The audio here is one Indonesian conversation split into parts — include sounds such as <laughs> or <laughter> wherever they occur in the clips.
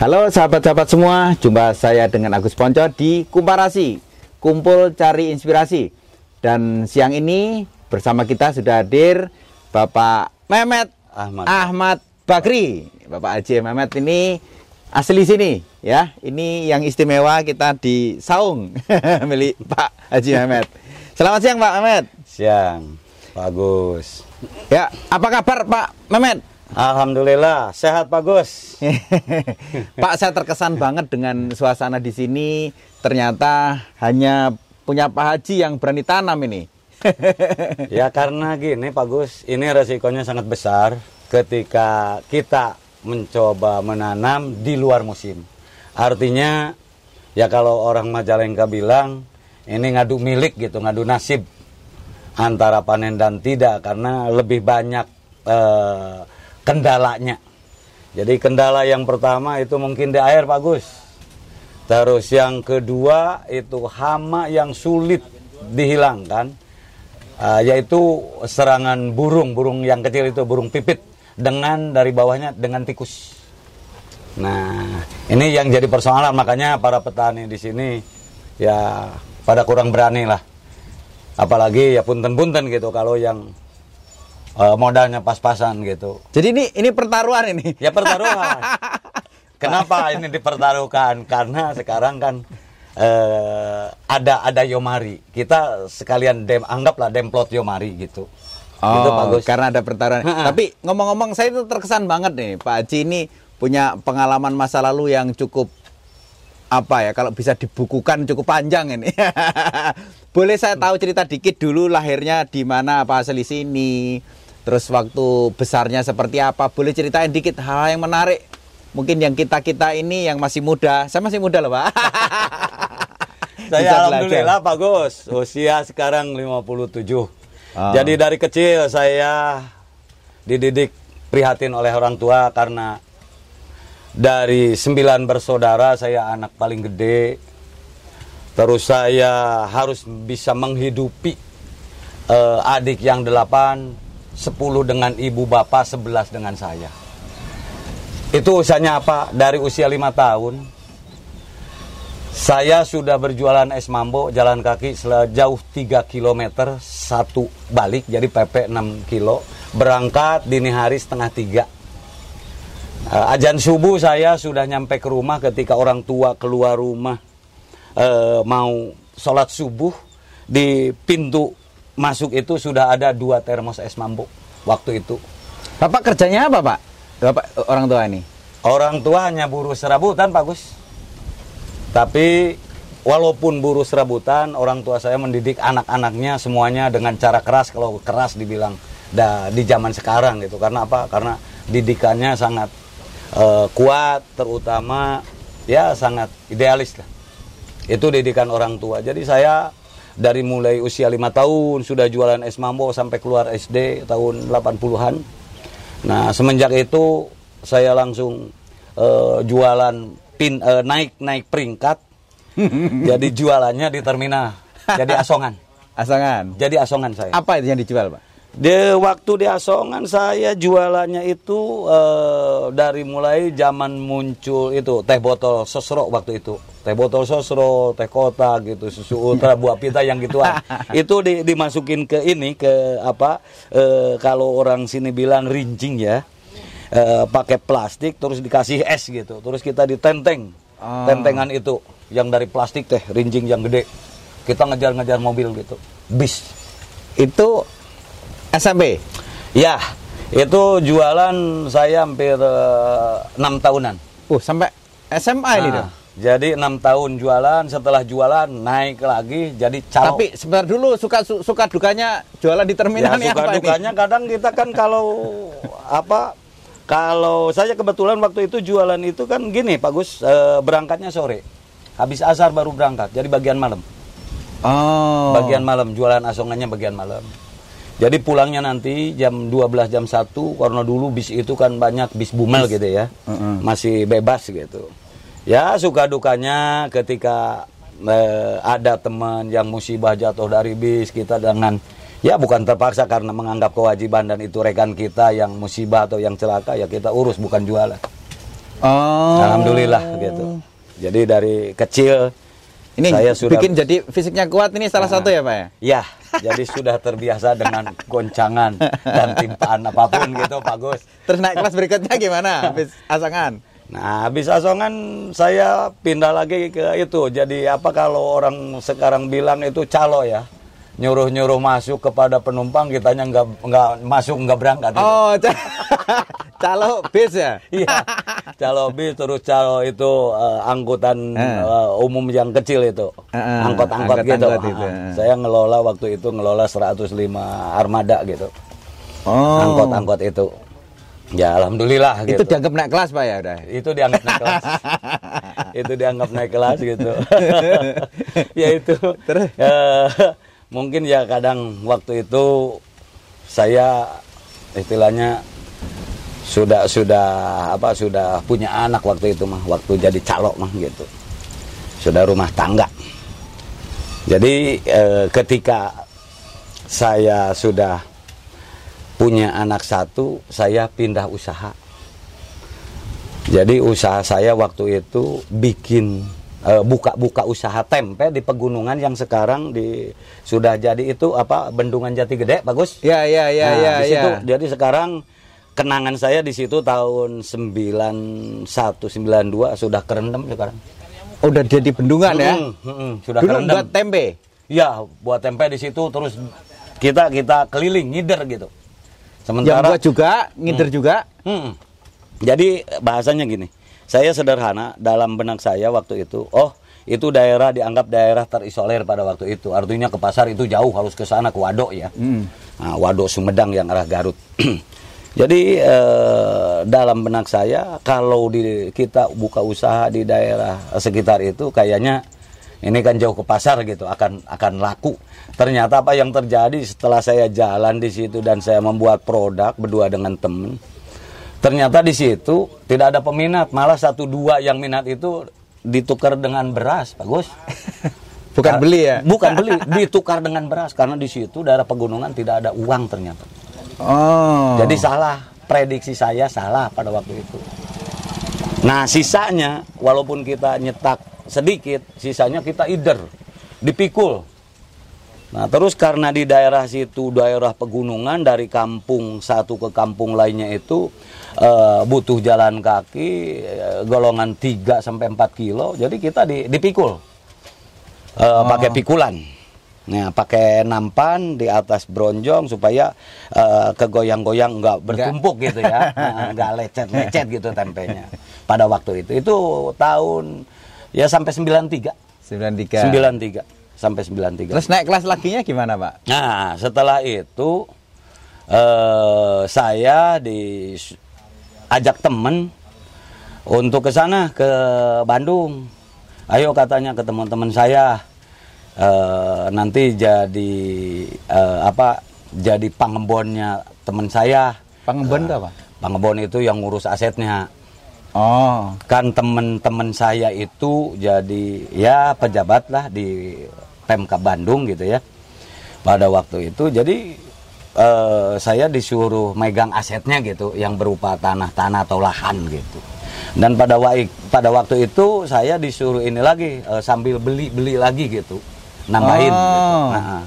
Halo sahabat-sahabat semua, jumpa saya dengan Agus Ponco di Kumparasi, Kumpul Cari Inspirasi. Dan siang ini bersama kita sudah hadir Bapak Mehmet Ahmad. Ahmad Bakri. Bapak Haji Mehmet ini asli sini ya. Ini yang istimewa kita di Saung <laughs> milik Pak Haji Mehmet. Selamat siang Pak Mehmet. Siang, bagus. Ya, apa kabar Pak Mehmet? Alhamdulillah, sehat bagus. <laughs> Pak, saya terkesan banget dengan suasana di sini. Ternyata hanya punya Pak Haji yang berani tanam ini. <laughs> ya karena gini Pak Gus, ini resikonya sangat besar ketika kita mencoba menanam di luar musim. Artinya ya kalau orang Majalengka bilang ini ngadu milik gitu, ngadu nasib antara panen dan tidak karena lebih banyak eh, kendalanya. Jadi kendala yang pertama itu mungkin di air Pak Gus. Terus yang kedua itu hama yang sulit dihilangkan, uh, yaitu serangan burung, burung yang kecil itu burung pipit dengan dari bawahnya dengan tikus. Nah, ini yang jadi persoalan makanya para petani di sini ya pada kurang berani lah. Apalagi ya punten-punten gitu kalau yang uh, modalnya pas-pasan gitu. Jadi ini ini pertaruhan ini. Ya pertaruhan. <laughs> Kenapa ini dipertaruhkan? Karena sekarang kan eh, ada ada Yomari. Kita sekalian dem anggaplah demplot Yomari gitu. Oh, Itu bagus. karena ada pertaruhan. Tapi ngomong-ngomong saya itu terkesan banget nih, Pak Haji ini punya pengalaman masa lalu yang cukup apa ya kalau bisa dibukukan cukup panjang ini. <laughs> Boleh saya tahu cerita dikit dulu lahirnya di mana apa asli sini, terus waktu besarnya seperti apa? Boleh ceritain dikit hal yang menarik. Mungkin yang kita-kita ini yang masih muda, saya masih muda loh, Pak. <laughs> Bisa Saya belajar. alhamdulillah Pak Gus, usia sekarang 57. Ah. Jadi dari kecil saya dididik prihatin oleh orang tua karena dari sembilan bersaudara saya anak paling gede. Terus saya harus bisa menghidupi eh, adik yang delapan, sepuluh dengan ibu bapak, sebelas dengan saya. Itu usianya apa? Dari usia lima tahun, saya sudah berjualan es mambo jalan kaki sejauh 3 km satu balik jadi PP 6 kilo berangkat dini hari setengah tiga Eh, ajan subuh saya sudah nyampe ke rumah ketika orang tua keluar rumah eh, mau sholat subuh di pintu masuk itu sudah ada dua termos es mambo waktu itu Bapak kerjanya apa, Pak? Bapak orang tua ini. Orang tua hanya buruh serabutan, Pak Gus. Tapi walaupun buruh serabutan, orang tua saya mendidik anak-anaknya semuanya dengan cara keras. Kalau keras dibilang da, di zaman sekarang gitu. Karena apa? Karena didikannya sangat eh, kuat, terutama ya sangat idealis lah. Itu didikan orang tua. Jadi saya dari mulai usia lima tahun sudah jualan es mambo sampai keluar SD tahun 80-an. Nah, semenjak itu saya langsung eh, jualan pin eh, naik naik peringkat. <laughs> jadi jualannya di terminal. Jadi asongan. Asongan. Jadi asongan saya. Apa itu yang dijual, Pak? Di waktu di asongan saya jualannya itu eh, dari mulai zaman muncul itu teh botol sosro waktu itu. Teh botol sosro, teh kotak gitu, susu ultra, buah pita yang gituan. <laughs> itu di- dimasukin ke ini ke apa? eh, kalau orang sini bilang rincing ya. Eh, pakai plastik terus dikasih es gitu. Terus kita ditenteng. Ah. Tentengan itu yang dari plastik teh, rincing yang gede. Kita ngejar-ngejar mobil gitu. Bis. Itu SMP. Ya, itu jualan saya hampir eh, enam tahunan. Uh, sampai SMA ini Nah, dong. Jadi enam tahun jualan, setelah jualan naik lagi jadi calo. Tapi sebentar dulu suka su- suka dukanya jualan di ya, terminal ini suka apa ini? dukanya kadang kita kan kalau <laughs> apa kalau saya kebetulan waktu itu jualan itu kan gini Pak Gus eh, berangkatnya sore habis asar baru berangkat jadi bagian malam Oh. bagian malam jualan asongannya bagian malam jadi pulangnya nanti jam 12 jam 1 karena dulu bis itu kan banyak bis bumel gitu ya Mm-mm. masih bebas gitu ya suka dukanya ketika eh, ada teman yang musibah jatuh dari bis kita dengan ya bukan terpaksa karena menganggap kewajiban dan itu rekan kita yang musibah atau yang celaka ya kita urus bukan jualan Oh. Alhamdulillah gitu. Jadi dari kecil Ini saya sudah bikin jadi fisiknya kuat ini salah satu ya, Pak ya? Ya, jadi sudah terbiasa dengan goncangan dan timpaan apa pun gitu, Pak Gus. Terus naik kelas berikutnya gimana? Habis asangan. Nah, habis asongan saya pindah lagi ke itu. Jadi apa kalau orang sekarang bilang itu calo ya? Nyuruh-nyuruh masuk kepada penumpang, kitanya nggak nggak masuk nggak berangkat. gitu. Oh, ca- <laughs> calo bis ya? <laughs> Iya, calo bis terus calo itu eh, angkutan Eh. eh, umum yang kecil itu, angkot-angkot gitu. angkot-angkot itu, eh. Saya ngelola waktu itu ngelola 105 armada gitu, Oh. angkot-angkot itu. Ya alhamdulillah Itu gitu. dianggap naik kelas, Pak ya udah. itu dianggap naik kelas. <laughs> itu dianggap naik kelas gitu. <laughs> ya itu. Terus? eh, mungkin ya kadang waktu itu saya istilahnya sudah sudah apa sudah punya anak waktu itu mah waktu jadi calok mah gitu sudah rumah tangga jadi eh, ketika saya sudah punya anak satu saya pindah usaha jadi usaha saya waktu itu bikin eh, buka-buka usaha tempe di pegunungan yang sekarang di sudah jadi itu apa bendungan jati gede bagus Ya, ya, ya, Nah, ya, di situ, ya. Jadi sekarang kenangan saya di situ tahun 91 92 sudah kerendam sekarang. Udah jadi bendungan ya? Mm, mm, mm, sudah Dulu kerendam. buat tempe. Ya, buat tempe di situ terus kita kita keliling ngider gitu. Yang Sementara buat juga, ngider juga. Mm. Jadi bahasanya gini, saya sederhana dalam benak saya waktu itu, oh itu daerah dianggap daerah terisolir pada waktu itu. Artinya ke pasar itu jauh harus ke sana ke Wadok ya. Mm. Nah, Wadok Sumedang yang arah Garut. <clears throat> Jadi eh, dalam benak saya kalau di kita buka usaha di daerah sekitar itu kayaknya ini kan jauh ke pasar gitu akan akan laku. Ternyata apa yang terjadi setelah saya jalan di situ dan saya membuat produk berdua dengan temen, ternyata di situ tidak ada peminat, malah satu dua yang minat itu ditukar dengan beras, bagus. <laughs> Bukan beli ya? Bukan beli, ditukar dengan beras karena di situ daerah pegunungan tidak ada uang ternyata. Oh. Jadi salah, prediksi saya salah pada waktu itu. Nah, sisanya walaupun kita nyetak sedikit, sisanya kita ider, dipikul. Nah, terus karena di daerah situ daerah pegunungan dari kampung satu ke kampung lainnya itu eh, butuh jalan kaki eh, golongan 3 sampai 4 kilo, jadi kita di- dipikul. Eh, pakai pikulan. Nah, pakai nampan di atas bronjong supaya eh, kegoyang-goyang nggak bertumpuk gitu ya, <laughs> Nah, nggak lecet-lecet gitu tempenya. Pada waktu itu itu tahun ya sampai 93. 93. 93 sampai 93. Terus naik kelas laginya gimana, Pak? Nah, setelah itu eh saya diajak temen untuk ke sana ke Bandung. Ayo katanya ke teman-teman saya eh nanti jadi eh, apa? Jadi pangembonnya teman saya. Pangebon itu apa? Pangebon itu yang ngurus asetnya. Oh. Kan teman-teman saya itu jadi ya pejabat lah di Pemkab Bandung gitu ya. Pada waktu itu jadi eh, saya disuruh megang asetnya gitu yang berupa tanah-tanah atau lahan gitu. Dan pada wa- pada waktu itu saya disuruh ini lagi eh, sambil beli-beli lagi gitu. Nambahin gitu. Oh. Nah,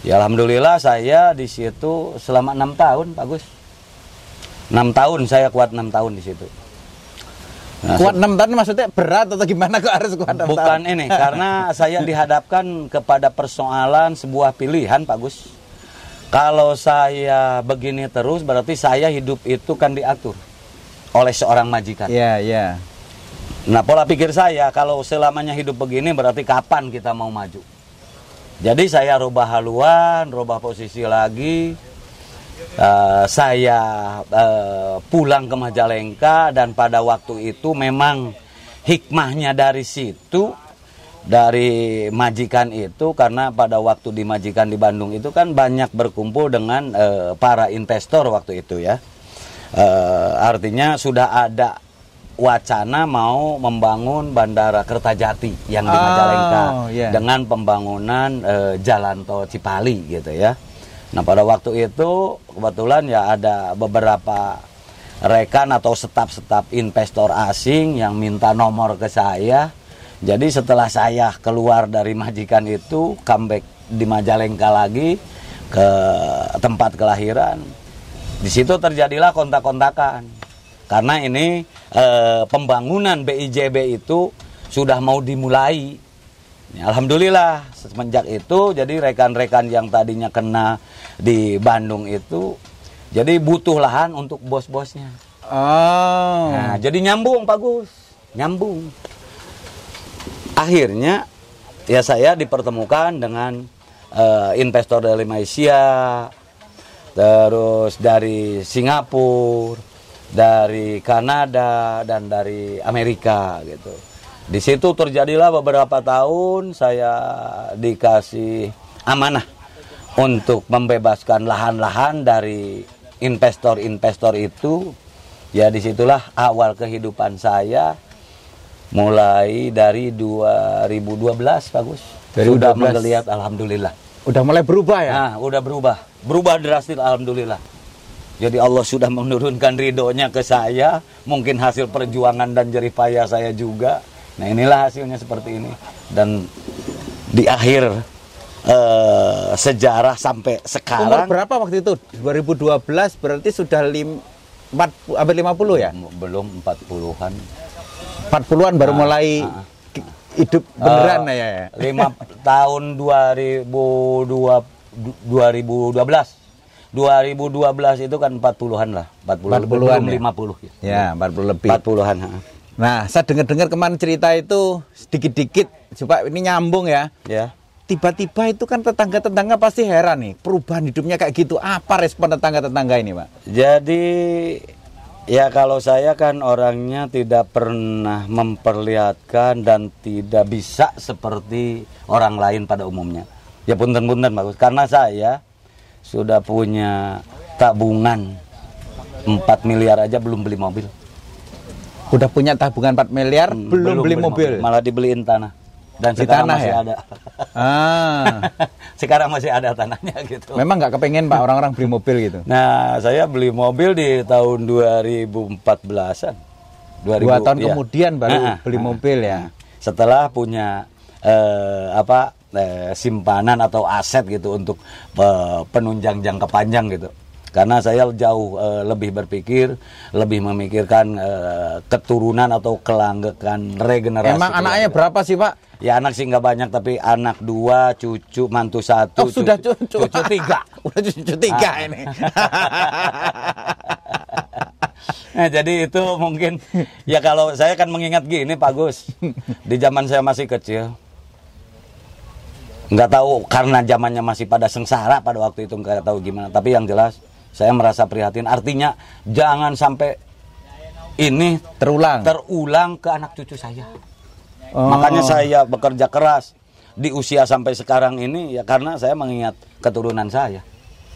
ya alhamdulillah saya di situ selama enam tahun, bagus. Enam tahun saya kuat enam tahun di situ. Nah, Kuat 6 tahun maksudnya berat atau gimana kok harus kuat 6 Bukan tahun? ini, karena <laughs> saya dihadapkan kepada persoalan sebuah pilihan, Pak Gus. Kalau saya begini terus, berarti saya hidup itu kan diatur oleh seorang majikan. Iya, iya. Nah, pola pikir saya, kalau selamanya hidup begini, berarti kapan kita mau maju? Jadi saya rubah haluan, rubah posisi lagi. Eh, saya eh, pulang ke Majalengka dan pada waktu itu memang hikmahnya dari situ dari majikan itu karena pada waktu di majikan di Bandung itu kan banyak berkumpul dengan eh, para investor waktu itu ya. Eh, artinya sudah ada wacana mau membangun bandara Kertajati yang di Oh, Majalengka iya. dengan pembangunan eh, jalan tol Cipali gitu ya. Nah pada waktu itu kebetulan ya ada beberapa rekan atau staf-staf investor asing yang minta nomor ke saya. Jadi setelah saya keluar dari majikan itu, comeback di Majalengka lagi ke tempat kelahiran. Di situ terjadilah kontak-kontakan. Karena ini eh, pembangunan BIJB itu sudah mau dimulai. Ya, Alhamdulillah semenjak itu jadi rekan-rekan yang tadinya kena di Bandung itu jadi butuh lahan untuk bos-bosnya. Oh. Nah, jadi nyambung Pak Gus, nyambung. Akhirnya ya saya dipertemukan dengan eh, investor dari Malaysia, terus dari Singapura, dari Kanada dan dari Amerika gitu. Di situ terjadilah beberapa tahun saya dikasih amanah untuk membebaskan lahan-lahan dari investor-investor itu. Ya di situlah awal kehidupan saya mulai dari 2012 bagus. Sudah 2012. menggeliat alhamdulillah. Udah mulai berubah ya? Nah, udah berubah. Berubah drastis alhamdulillah. Jadi Allah sudah menurunkan ridhonya ke saya, mungkin hasil perjuangan dan jerih payah saya juga. Nah, inilah hasilnya seperti ini. Dan di akhir eh, sejarah sampai Umur sekarang berapa waktu itu? 2012 berarti sudah lim, 4, hampir 50 ya? belum 40-an. 40-an baru mulai ah. ki- hidup beneran Eh, ya ya. Lima <laughs> tahun 2002 2012. 2012 itu kan 40-an lah, 40 lebih, 40-an belum ya? 50 ya. Ya, 40 lebih. 40-an. Nah, saya dengar-dengar kemarin cerita itu sedikit-dikit coba ini nyambung ya. Ya. Tiba-tiba itu kan tetangga-tetangga pasti heran nih, perubahan hidupnya kayak gitu. Apa respon tetangga-tetangga ini, Pak? Jadi ya kalau saya kan orangnya tidak pernah memperlihatkan dan tidak bisa seperti orang lain pada umumnya. Ya punten-punten bagus karena saya sudah punya tabungan 4 miliar aja belum beli mobil. Udah punya tabungan 4 miliar, Hmm, belum, beli mobil. Malah dibeliin tanah. Dan Di sekarang tanah masih ya? ada. Ah, <laughs> sekarang masih ada tanahnya gitu. memang nggak kepengen Pak orang-orang beli mobil gitu. Nah, saya beli mobil di tahun 2014-an. 2000, Dua tahun iya. kemudian baru Nah, beli nah, mobil ya. Setelah punya eh, apa eh, simpanan atau aset gitu untuk eh, penunjang jangka panjang gitu. Karena saya jauh eh, lebih berpikir, lebih memikirkan eh, keturunan atau kelanggekan regenerasi. Emang anaknya keluarga. berapa sih Pak? Ya anak sih nggak banyak tapi anak dua, cucu, mantu satu, Oh sudah cucu, cucu, cucu tiga. <laughs> Udah cucu tiga Ah. ini. <laughs> Nah, jadi itu mungkin ya kalau saya kan mengingat gini Pak Gus. Di zaman saya masih kecil nggak tahu karena zamannya masih pada sengsara pada waktu itu nggak tahu gimana. Tapi yang jelas saya merasa prihatin. Artinya jangan sampai ini Terulang. terulang ke anak cucu saya. Oh. Makanya saya bekerja keras di usia sampai sekarang ini ya karena saya mengingat keturunan saya.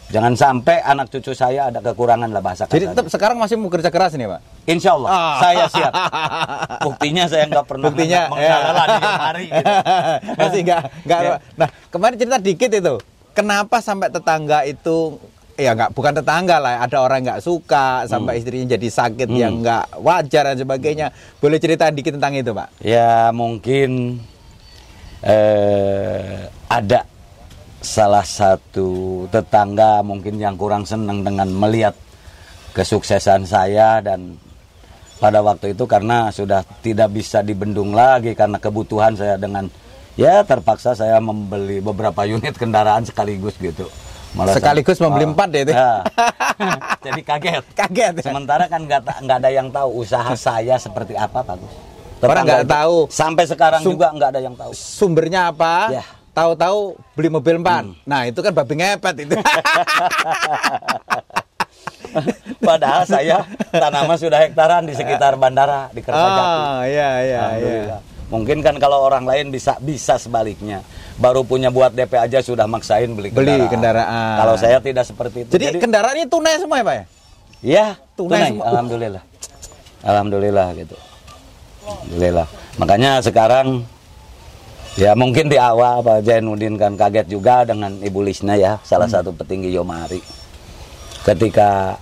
Jangan sampai anak cucu saya ada kekurangan lah bahasa Jadi tetap sekarang masih mau kerja keras ini Pak? Insya Allah Ah. saya siap. <laughs> Buktinya saya nggak pernah Buktinya mengalah di hari gitu. <laughs> Masih enggak enggak. Ya. Nah, kemarin cerita dikit itu. Kenapa sampai tetangga itu ya enggak bukan tetangga lah, ada orang nggak suka sampai istrinya jadi sakit yang nggak wajar dan sebagainya. Boleh cerita dikit tentang itu, Pak? Ya mungkin eh, ada salah satu tetangga mungkin yang kurang senang dengan melihat kesuksesan saya dan pada waktu itu karena sudah tidak bisa dibendung lagi karena kebutuhan saya dengan ya terpaksa saya membeli beberapa unit kendaraan sekaligus gitu. Malah Sekaligus membeli Oh, empat ya itu? ya. <laughs> Jadi kaget. Kaget. ya? Sementara kan nggak nggak ada yang tahu usaha saya seperti apa, Pak Gus. Orang nggak tahu. Sampai sekarang Sum- juga nggak ada yang tahu. Sumbernya apa? Ya. Hmm. Tahu-tahu beli mobil empat. Nah, itu kan babi ngepet itu. <laughs> Padahal saya tanaman sudah hektaran di sekitar bandara di Kertajati. Ah, iya iya iya. Mungkin kan kalau orang lain bisa bisa sebaliknya. Baru punya buat DP aja sudah maksain beli Beli kendaraan. kendaraan. Kalau saya tidak seperti itu. Jadi, kendaraannya tunai semua ya, Pak ya? ya tunai tunai, semua. alhamdulillah. Alhamdulillah gitu. Alhamdulillah. Makanya sekarang ya mungkin di awal Pak Zainuddin kan kaget juga dengan Ibu Lisna ya, salah Hmm. satu petinggi Yomari. Ketika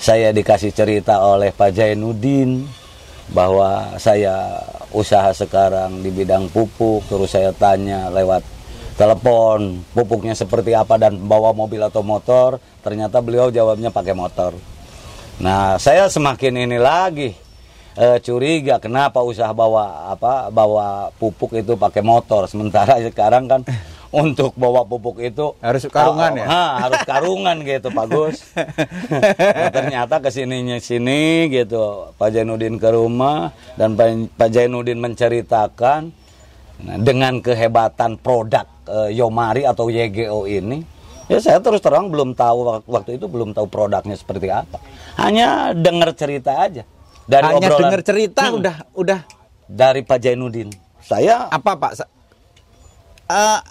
saya dikasih cerita oleh Pak Jainuddin bahwa saya usaha sekarang di bidang pupuk terus saya tanya lewat telepon pupuknya seperti apa dan bawa mobil atau motor ternyata beliau jawabnya pakai motor. Nah saya semakin ini lagi eh, curiga kenapa usaha bawa apa bawa pupuk itu pakai motor. Sementara <laughs> sekarang kan untuk bawa pupuk itu Harus karungan ya? Ha, harus karungan gitu Pak Gus. <laughs> Nah, ternyata ke sininya sini gitu Pak Jainuddin ke rumah dan Pak Jainuddin menceritakan nah, dengan kehebatan produk eh, Yomari atau YGO ini. Ya saya terus terang belum tahu wak- waktu itu belum tahu produknya seperti apa. Hanya dengar cerita aja dari Hanya dengar cerita Hmm, udah udah dari Pak Jainuddin. Saya apa Pak?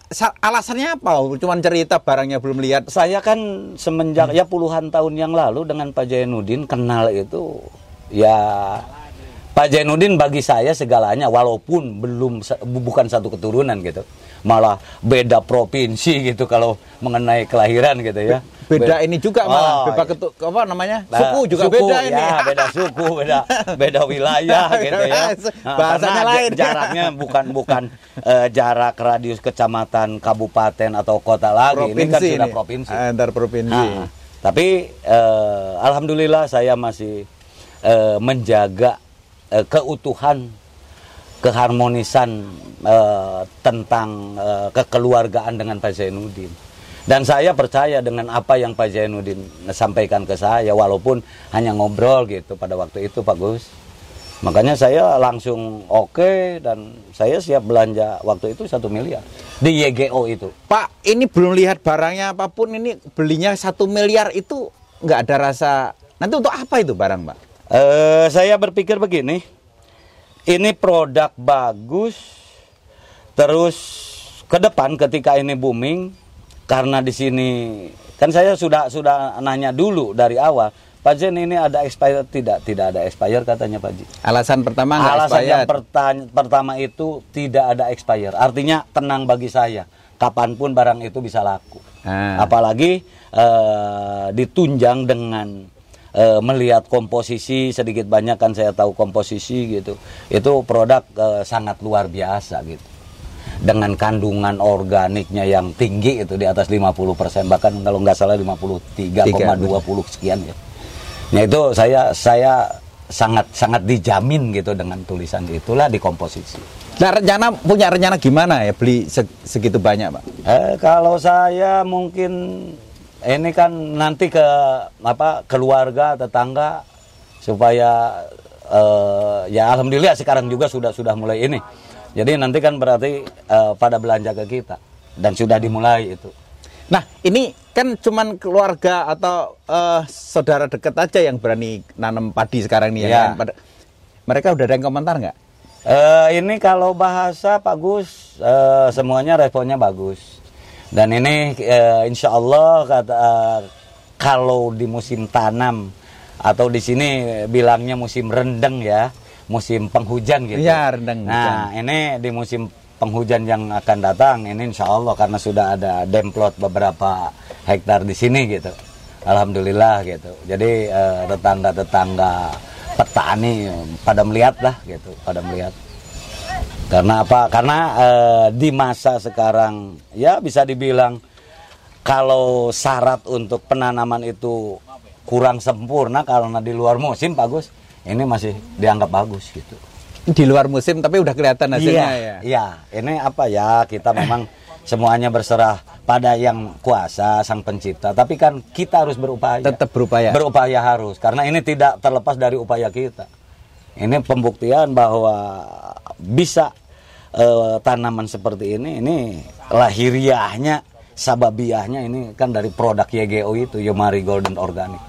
Sa- alasannya apa? Cuman cerita barangnya belum lihat. saya kan semenjak ya puluhan tahun yang lalu dengan Pak Jainuddin kenal itu ya Pak Jainuddin bagi saya segalanya walaupun belum bukan satu keturunan gitu malah beda provinsi gitu kalau mengenai kelahiran gitu ya Beda Be- ini juga malah, Oh, beda ketu, apa namanya? Nah, suku juga beda ini. ya, <laughs> beda suku, beda beda wilayah <laughs> gitu ya. Nah, Bahasanya lain. Jaraknya bukan bukan eh, jarak radius kecamatan, kabupaten atau kota lagi. ini kan sudah ini. provinsi. Antar provinsi. Nah, tapi eh, alhamdulillah saya masih eh, menjaga eh, keutuhan keharmonisan eh, tentang eh, kekeluargaan dengan Pak Zainuddin. Dan saya percaya dengan apa yang Pak Zainuddin sampaikan ke saya, walaupun hanya ngobrol gitu pada waktu itu Pak Gus. Makanya saya langsung oke dan saya siap belanja waktu itu satu miliar di YGO itu. Pak, ini belum lihat barangnya apa pun ini belinya satu miliar itu nggak ada rasa. Nanti untuk apa itu barang, Pak? Eh, saya berpikir begini, ini produk bagus, terus ke depan ketika ini booming, karena di sini kan saya sudah sudah nanya dulu dari awal, Pak Jen ini ada expired tidak? Tidak ada expired katanya Pak Ji. Alasan pertama Alasan yang expired. pertany- pertama itu tidak ada expire, artinya tenang bagi saya, kapan pun barang itu bisa laku. Ah. Apalagi eh, ditunjang dengan eh, melihat komposisi sedikit banyak kan saya tahu komposisi gitu. Itu produk eh, sangat luar biasa gitu. Dengan kandungan organiknya yang tinggi itu di atas 50% bahkan kalau nggak salah 53,20 sekian ya. Nah itu saya saya sangat sangat dijamin gitu dengan tulisan itulah di komposisi. Nah, rencana punya rencana gimana ya beli se- segitu banyak, Pak? Eh, kalau saya mungkin ini kan nanti ke apa keluarga tetangga supaya eh, ya alhamdulillah sekarang juga sudah sudah mulai ini. Jadi nanti kan berarti eh, pada belanja ke kita dan sudah dimulai itu. Nah, ini kan cuman keluarga atau eh, saudara dekat aja yang berani nanam padi sekarang nih ya. Iya. kan? Pada- mereka udah ada yang komentar nggak? Eh, ini kalau bahasa Pak Gus eh, semuanya responnya bagus. Dan ini eh, insya Allah kata eh, kalau di musim tanam atau di sini bilangnya musim rendeng ya, musim penghujan gitu. Iya, rendeng, Nah ini di musim penghujan yang akan datang ini insya Allah karena sudah ada demplot beberapa hektar di sini gitu. Alhamdulillah gitu. Jadi eh, tetangga-tetangga petani pada melihat lah gitu, pada melihat. Karena apa? Karena eh, di masa sekarang ya bisa dibilang kalau syarat untuk penanaman itu kurang sempurna karena di luar musim bagus, ini masih dianggap bagus gitu. Di luar musim tapi udah kelihatan hasilnya iya, ya. Iya, ini apa ya kita memang semuanya berserah pada yang kuasa sang pencipta. Tapi kan kita harus berupaya. Tetap berupaya. Berupaya harus karena ini tidak terlepas dari upaya kita. Ini pembuktian bahwa bisa eh, tanaman seperti ini ini lahiriahnya sababiahnya ini kan dari produk YGO itu Yomari Golden Organic.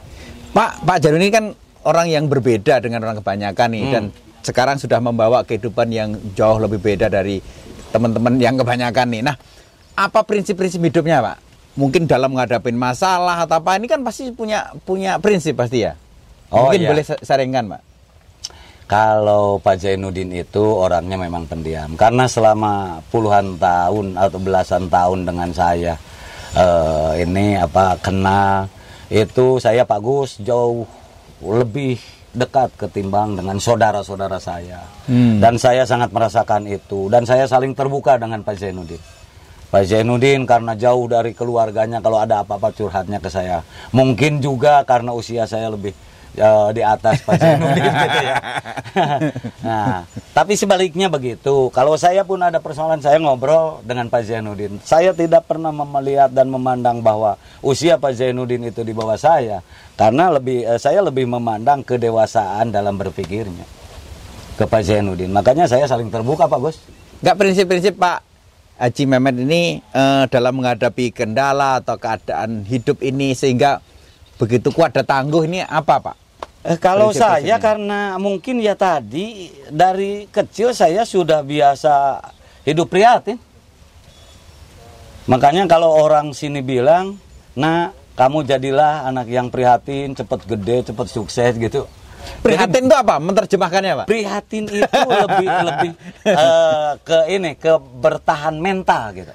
Pak, Pak Jarun ini kan orang yang berbeda dengan orang kebanyakan nih Hmm. dan sekarang sudah membawa kehidupan yang jauh lebih beda dari teman-teman yang kebanyakan nih. Nah, apa prinsip-prinsip hidupnya, Pak? Mungkin dalam menghadapi masalah atau apa ini kan pasti punya punya prinsip pasti ya. Oh, Mungkin iya. boleh sa- saringkan, Pak. Kalau Pak Zainuddin itu orangnya memang pendiam karena selama puluhan tahun atau belasan tahun dengan saya eh, ini apa kenal itu saya Pak Gus jauh lebih dekat ketimbang dengan saudara-saudara saya. Hmm. Dan saya sangat merasakan itu dan saya saling terbuka dengan Pak Zainuddin. Pak Zainuddin karena jauh dari keluarganya kalau ada apa-apa curhatnya ke saya. Mungkin juga karena usia saya lebih ya, di atas Pak Zainuddin <laughs> gitu ya. <laughs> nah, tapi sebaliknya begitu. Kalau saya pun ada persoalan saya ngobrol dengan Pak Zainuddin. Saya tidak pernah melihat dan memandang bahwa usia Pak Zainuddin itu di bawah saya karena lebih eh, saya lebih memandang kedewasaan dalam berpikirnya ke Pak Zainuddin. Makanya saya saling terbuka Pak Bos. Nggak prinsip-prinsip Pak Haji Mehmet ini eh, dalam menghadapi kendala atau keadaan hidup ini sehingga begitu kuat dan tangguh ini apa Pak? Eh, kalau Prinsip-prinsipnya. saya karena mungkin ya tadi dari kecil saya sudah biasa hidup prihatin. Makanya kalau orang sini bilang, "Nah, kamu jadilah anak yang prihatin, cepet gede, cepet sukses gitu." Prihatin itu apa? Menerjemahkannya Pak? Prihatin itu lebih lebih <laughs> eh, ke ini ke bertahan mental gitu.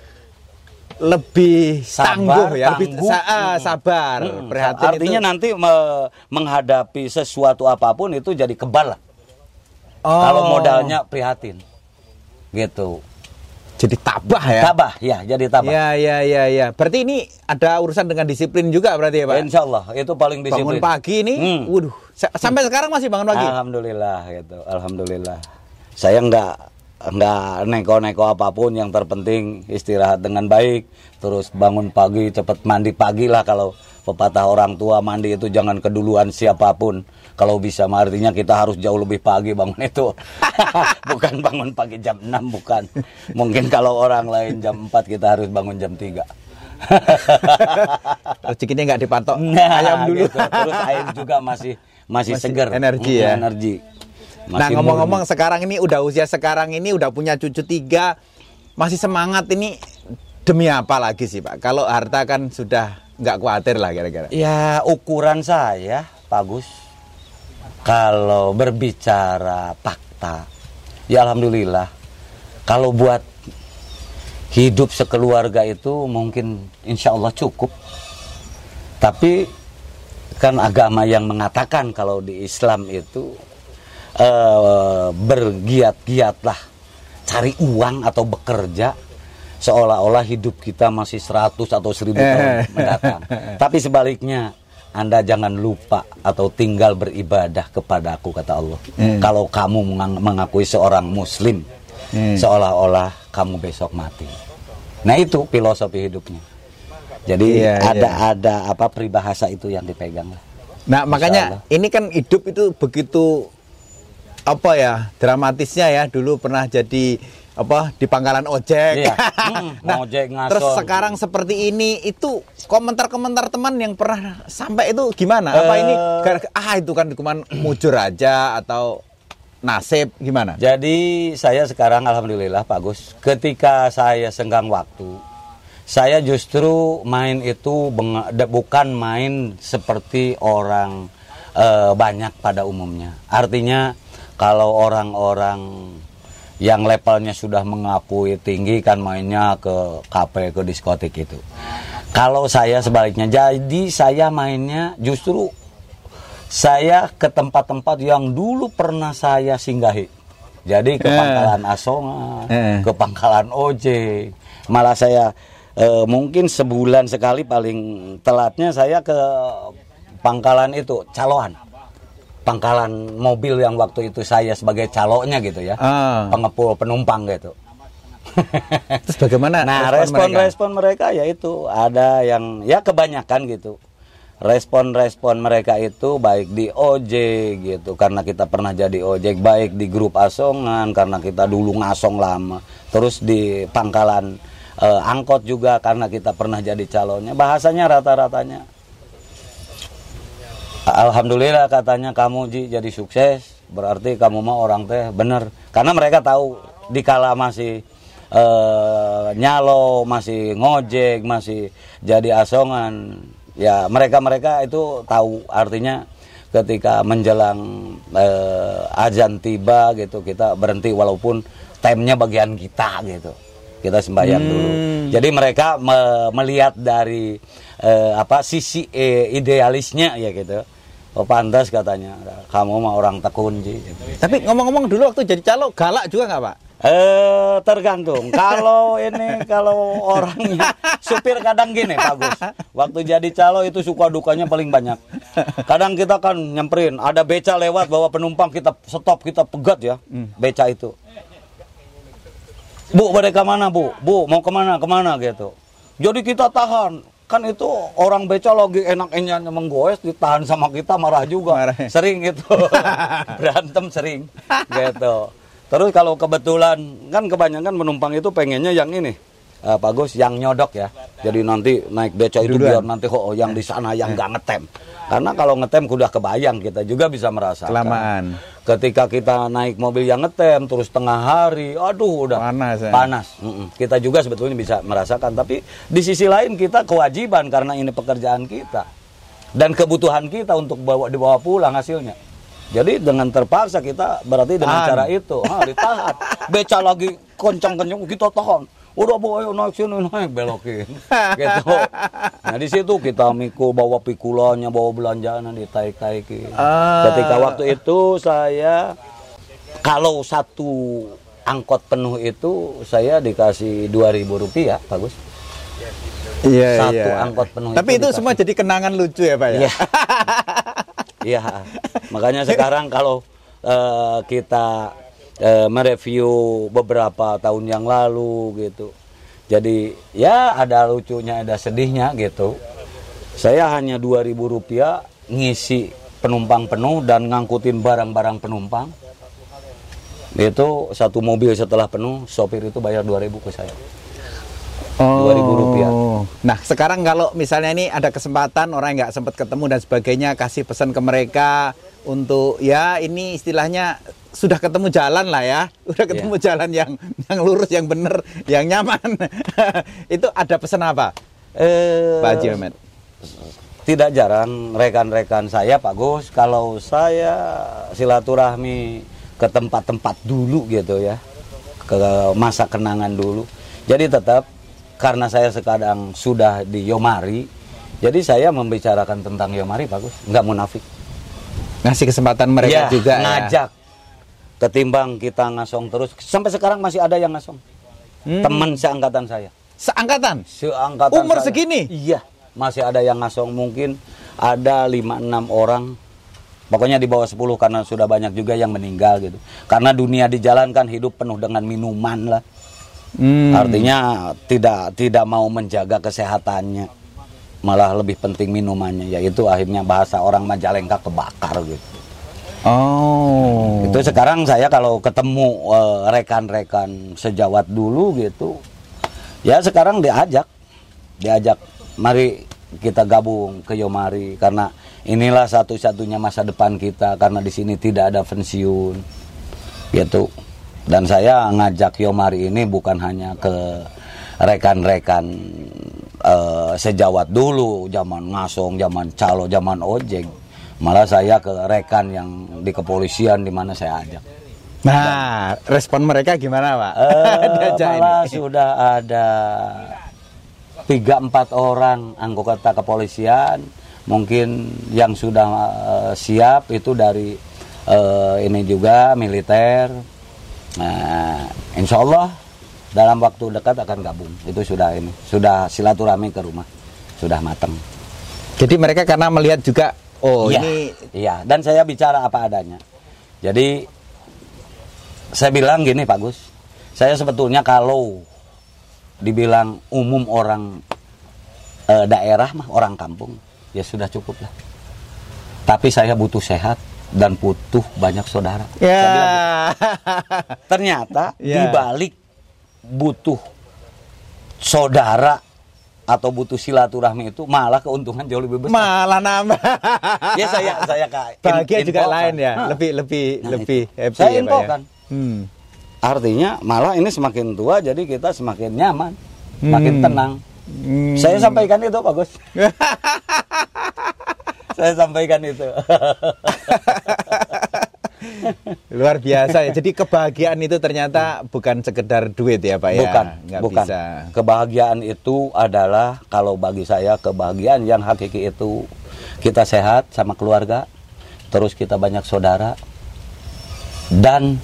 Lebih Sabar, tangguh ya, lebih tangguh. sa- ah, sabar. Mm, Prihatin artinya itu. nanti me- menghadapi sesuatu apa pun itu jadi kebal lah. Oh, Kalau modalnya prihatin. Gitu. jadi tabah ya. Tabah, ya, jadi tabah. Ya, ya, ya, ya. Berarti ini ada urusan dengan disiplin juga berarti ya, Pak? Insya Allah, itu paling Bangun disiplin. pagi ini, Hmm. waduh, sa- sampai sekarang masih bangun pagi. Alhamdulillah, gitu. Alhamdulillah. Saya nggak nggak neko-neko apa pun, yang terpenting istirahat dengan baik, terus bangun pagi, cepet mandi pagi lah kalau pepatah orang tua mandi itu jangan keduluan siapa pun. Kalau bisa artinya kita harus jauh lebih pagi bangun itu. <laughs> bukan bangun pagi jam 6 bukan. Mungkin kalau orang lain jam 4 kita harus bangun jam 3. <laughs> Rezekinya nggak dipatok Nah, ayam dulu. gitu. Terus air juga masih masih, Masih seger. energi ya. Energi. Nah ngomong-ngomong sekarang ini udah usia sekarang ini udah punya cucu tiga, masih semangat ini demi apa lagi sih Pak? Kalau harta kan sudah nggak khawatir lah kira-kira. Ya ukuran saya, Pak Gus. Kalau berbicara fakta, ya alhamdulillah. Kalau buat hidup sekeluarga itu mungkin insya Allah cukup. Tapi kan agama yang mengatakan kalau di Islam itu eh, bergiat-giatlah cari uang atau bekerja seolah-olah hidup kita masih 100 atau 1000 tahun mendatang. <laughs> Tapi sebaliknya anda jangan lupa atau tinggal beribadah kepada aku kata Allah. Hmm. Kalau kamu mengakui seorang muslim Hmm. seolah-olah kamu besok mati. Nah itu filosofi hidupnya. Jadi Iya, ada iya. ada apa peribahasa itu yang dipegang lah. Nah Insya makanya Allah. ini kan hidup itu begitu apa ya dramatisnya ya dulu pernah jadi apa di pangkalan ojek. Iya. <laughs> Hmm, ngojek, ngason. Terus sekarang seperti ini itu komentar-komentar teman yang pernah sampai itu gimana? Apa Eh. ini gara- ah itu kan cuman mujur aja atau nasib gimana? Jadi saya sekarang alhamdulillah Pak Gus, ketika saya senggang waktu, saya justru main itu bukan main seperti orang eh, banyak pada umumnya. Artinya kalau orang-orang yang levelnya sudah mengakui tinggi kan mainnya ke kafe ke diskotik itu. Kalau saya sebaliknya, jadi saya mainnya justru saya ke tempat-tempat yang dulu pernah saya singgahi. Jadi ke Eh. pangkalan Asongan, Eh. ke pangkalan ojek. Malah saya eh, mungkin sebulan sekali paling telatnya saya ke pangkalan itu caloan. Pangkalan mobil yang waktu itu saya sebagai caloknya gitu ya. Ah. Pengepul penumpang gitu. Terus bagaimana? Nah, respon mereka? respon-respon mereka? ya itu ada yang ya kebanyakan gitu. Respon-respon mereka itu baik di ojek gitu karena kita pernah jadi ojek, baik di grup asongan karena kita dulu ngasong lama. Terus di pangkalan eh, angkot juga karena kita pernah jadi calonnya. Bahasanya rata-ratanya Alhamdulillah katanya kamu Ji jadi sukses. Berarti kamu mah orang teh bener. Karena mereka tahu dikala masih eh, nyalo masih ngojek masih jadi asongan ya mereka mereka itu tahu. Artinya ketika menjelang eh, azan tiba gitu kita berhenti walaupun timenya bagian kita gitu. Kita sembahyang dulu. Jadi mereka me- melihat dari eh, apa sisi eh, idealisnya ya gitu Oh pantas katanya. Kamu mah orang tekun Ji. Tapi ngomong-ngomong dulu waktu jadi calo galak juga nggak Pak? Eh tergantung. Kalau ini kalau orangnya supir kadang gini Pak Gus. Waktu jadi calo itu suka dukanya paling banyak. Kadang kita kan nyamperin, ada beca lewat bawa penumpang kita stop kita pegat ya. Beca itu. Bu, pada ke mana bu? Bu, mau ke mana? Ke mana gitu. Jadi kita tahan. Kan itu orang beca lagi enak-enaknya menggoes, ditahan sama kita marah juga. Marah. Sering gitu. <laughs> Berantem sering. Gitu. Terus kalau kebetulan, kan kebanyakan penumpang itu pengennya yang ini. Eh, Pak Gus, yang nyodok ya. Jadi nanti naik beca itu Duluan. biar nanti oh, yang di sana yang nggak ngetem. Karena kalau ngetem udah kebayang kita juga bisa merasakan. Kelamaan. Ketika kita naik mobil yang ngetem terus tengah hari, aduh udah Panas, ya. Panas. Mm-mm. Kita juga sebetulnya bisa merasakan, tapi di sisi lain kita kewajiban karena ini pekerjaan kita dan kebutuhan kita untuk bawa dibawa pulang hasilnya. Jadi dengan terpaksa kita berarti dengan Tahan. cara itu, ha, ditahan. <laughs> Beca lagi kencang-kencang kita tahan. Udah bawa ayo naik sini naik belokin gitu. Nah di situ kita mikul bawa pikulannya, bawa belanjaan ditaik-taikin. Ah. Ketika waktu itu saya kalau satu angkot penuh itu saya dikasih 2000 rupiah, bagus. Iya, Satu iya. angkot penuh Tapi itu itu dikasih. semua jadi kenangan lucu ya Pak ya? Iya. <laughs> Iya. Makanya sekarang kalau eh, kita eh, mereview beberapa tahun yang lalu gitu. Jadi ya ada lucunya, ada sedihnya gitu. Saya hanya 2000 rupiah ngisi penumpang penuh dan ngangkutin barang-barang penumpang. Itu satu mobil setelah penuh, sopir itu bayar 2000 ke saya. 2000 rupiah. Nah, sekarang kalau misalnya ini ada kesempatan orang yang nggak sempat ketemu dan sebagainya kasih pesan ke mereka untuk ya ini istilahnya sudah ketemu jalan lah ya, <laughs> udah ketemu jalan yang yang lurus, yang bener, yang nyaman. <laughs> Itu ada pesan apa, Eh, Pak Haji Ahmed? tidak jarang rekan-rekan saya Pak Gus kalau saya silaturahmi ke tempat-tempat dulu gitu ya ke masa kenangan dulu. Jadi tetap karena saya sekarang sudah di Yomari jadi saya membicarakan tentang Yomari Pak Gus nggak munafik Ngasih kesempatan mereka Ya, juga ya. ngajak ketimbang kita ngasong terus sampai sekarang masih ada yang ngasong Hmm. teman seangkatan saya Seangkatan. seangkatan Umur saya. segini? Iya, masih ada yang ngasong mungkin ada 5 6 orang. Pokoknya di bawah 10 karena sudah banyak juga yang meninggal gitu. Karena dunia di jalan kan hidup penuh dengan minuman lah. Hmm. Artinya tidak tidak mau menjaga kesehatannya. Malah lebih penting minumannya yaitu akhirnya bahasa orang Majalengka kebakar gitu. Oh. Itu sekarang saya kalau ketemu eh, rekan-rekan sejawat dulu gitu, ya sekarang diajak, diajak, mari kita gabung ke Yomari karena inilah satu-satunya masa depan kita karena di sini tidak ada pensiun, gitu. Dan saya ngajak Yomari ini bukan hanya ke rekan-rekan eh, sejawat dulu, zaman ngasong, zaman calo, zaman ojek. Malah saya ke rekan yang di kepolisian di mana saya ajak. Nah, respon mereka gimana, Pak? <laughs> Ini. malah sudah ada tiga empat orang anggota kepolisian mungkin yang sudah eh, siap itu dari eh, ini juga militer nah insya Allah dalam waktu dekat akan gabung. Itu sudah ini sudah silaturahmi ke rumah. Sudah matang. Jadi mereka karena melihat juga oh Iya, ini iya. Dan saya bicara apa adanya. Jadi saya bilang gini Pak Gus. Saya sebetulnya kalau dibilang umum orang eh, daerah mah orang kampung ya sudah cukup lah. Tapi saya butuh sehat dan butuh banyak saudara. Bilang gitu. ya. ternyata Ya. di balik butuh saudara atau butuh silaturahmi itu malah keuntungan jauh lebih besar Malah nambah. <laughs> ya saya saya kayak <laughs> Bahagia juga infokan. lain ya, Hah. lebih lebih Nah, lebih happy Saya ya, Pak, ya. Hmm. Artinya malah ini semakin tua jadi kita semakin nyaman, Hmm. tenang. Hmm. Saya sampaikan itu Pak Gus. <laughs> Saya sampaikan itu. Luar biasa ya. Jadi kebahagiaan itu ternyata bukan sekedar duit ya, Pak ya. bukan, Nggak bukan. bisa. Kebahagiaan itu adalah kalau bagi saya kebahagiaan yang hakiki itu kita sehat sama keluarga, terus kita banyak saudara dan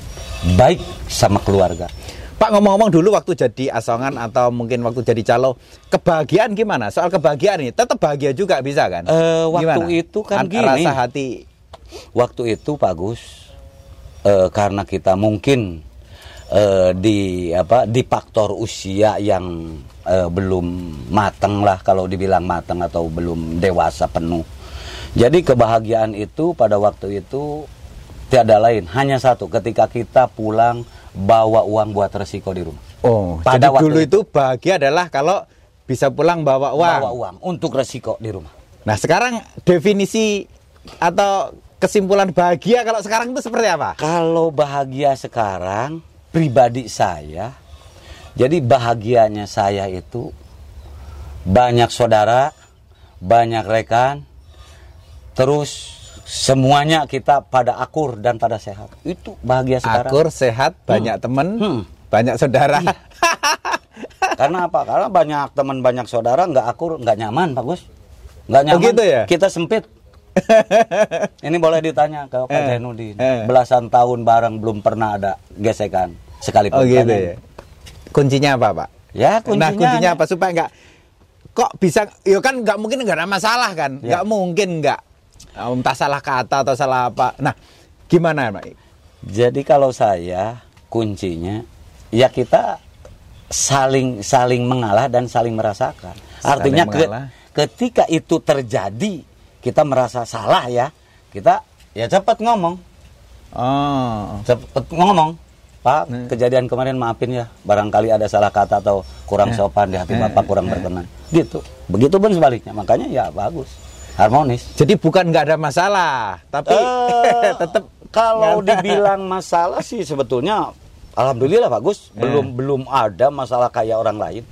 baik sama keluarga. Pak ngomong-ngomong dulu waktu jadi asongan atau mungkin waktu jadi calo, kebahagiaan gimana? Soal kebahagiaan ini tetap bahagia juga bisa kan? Eh, waktu Gimana? itu kan An- gini. Rasa hati Waktu itu Pak Gus eh, karena kita mungkin eh, di apa di faktor usia yang eh, belum matang lah kalau dibilang matang atau belum dewasa penuh. Jadi kebahagiaan itu pada waktu itu tiada lain hanya satu ketika kita pulang bawa uang buat resiko di rumah. Oh, Pada jadi waktu dulu itu. itu bahagia adalah kalau bisa pulang bawa uang. Bawa uang untuk resiko di rumah. Nah, sekarang definisi atau kesimpulan bahagia kalau sekarang itu seperti apa? Kalau bahagia sekarang pribadi saya, jadi bahagianya saya itu banyak saudara, banyak rekan, terus semuanya kita pada akur dan pada sehat. Itu bahagia sekarang. Akur, sehat, banyak teman, Hmm. banyak saudara. <laughs> Karena apa? Karena banyak teman banyak saudara nggak akur, nggak nyaman, Pak Gus. Nggak nyaman. gitu ya? Kita sempit. <laughs> Ini boleh ditanya ke Pak Eh, Zainuddin. eh. Belasan tahun bareng belum pernah ada gesekan sekalipun. oh gitu ya. Kuncinya apa, Pak? Ya, kuncinya. nah, kuncinya apa supaya nggak kok bisa ya kan nggak mungkin nggak ada masalah kan Ya. nggak mungkin nggak entah salah kata atau salah apa nah gimana Pak Jadi kalau saya kuncinya ya kita saling saling mengalah dan saling merasakan. Saling Artinya ke- ketika itu terjadi kita merasa salah ya, kita ya cepat ngomong, oh cepat ngomong. Pak, kejadian kemarin maafin ya, barangkali ada salah kata atau kurang sopan di hati. Bapak kurang berkenan. Gitu. Begitu pun sebaliknya. Makanya ya bagus. Harmonis. jadi bukan nggak ada masalah tapi Eh, <laughs> tetap kalau dibilang masalah sih sebetulnya alhamdulillah bagus Eh. belum belum ada masalah kayak orang lain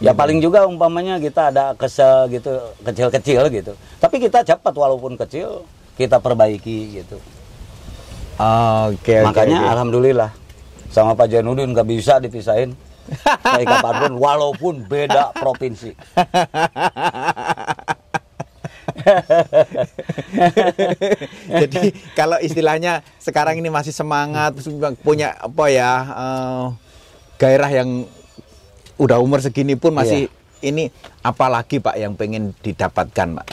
ya paling juga umpamanya kita ada kesel gitu kecil-kecil gitu. Tapi kita cepat walaupun kecil kita perbaiki gitu. Oke oke, makanya oke. alhamdulillah sama Pak Jainuddin nggak bisa dipisahin. Kayak kapan pun walaupun beda provinsi. <laughs> Jadi kalau istilahnya sekarang ini masih semangat punya apa ya eh, gairah yang udah umur segini pun masih ini apalagi Pak yang pengen didapatkan Pak.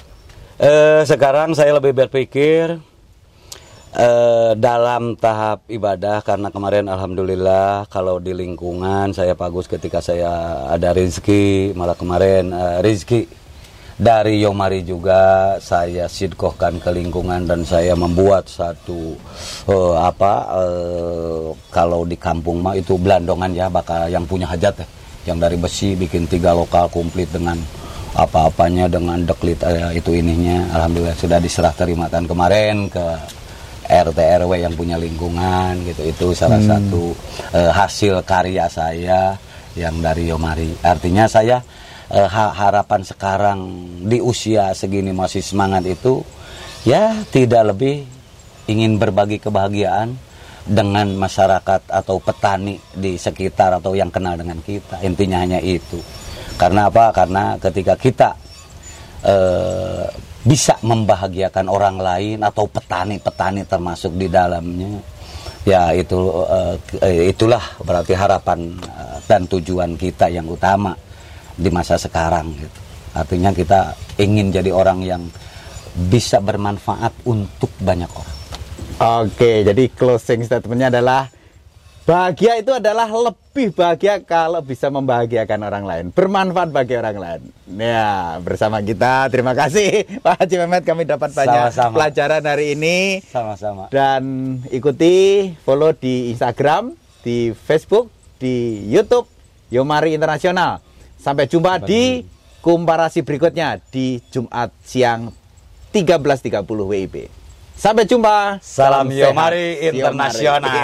Eh, sekarang saya lebih berpikir eh, dalam tahap ibadah karena kemarin alhamdulillah kalau di lingkungan saya bagus ketika saya ada rezeki malah kemarin eh, rezeki dari Yomari juga saya sidkohkan ke lingkungan dan saya membuat satu eh, apa eh, kalau di kampung mah itu belandongan ya bakal yang punya hajat ya yang dari besi bikin tiga lokal komplit dengan apa-apanya dengan deklit eh, itu ininya. Alhamdulillah sudah diserah terimakan kemarin ke RT RW yang punya lingkungan gitu itu salah satu eh, hasil karya saya yang dari Yomari. Artinya saya eh, ha- harapan sekarang di usia segini masih semangat itu ya tidak lebih ingin berbagi kebahagiaan dengan masyarakat atau petani di sekitar atau yang kenal dengan kita. Intinya hanya itu. Karena apa? Karena ketika kita eh, bisa membahagiakan orang lain atau petani-petani termasuk di dalamnya ya itu eh, itulah berarti harapan eh, dan tujuan kita yang utama di masa sekarang gitu. Artinya kita ingin jadi orang yang bisa bermanfaat untuk banyak orang Oke, jadi closing statementnya adalah bahagia itu adalah lebih bahagia kalau bisa membahagiakan orang lain, bermanfaat bagi orang lain. Ya, bersama kita terima kasih <laughs> Pak Haji Mehmet kami dapat banyak Sama-sama. pelajaran hari ini sama-sama dan ikuti follow di Instagram, di Facebook, di YouTube Yomari Internasional. Sampai jumpa di komparasi berikutnya di Jumat siang 13.30 WIB. Sampai jumpa. Salam sehat. Yomari. Internasional. <laughs>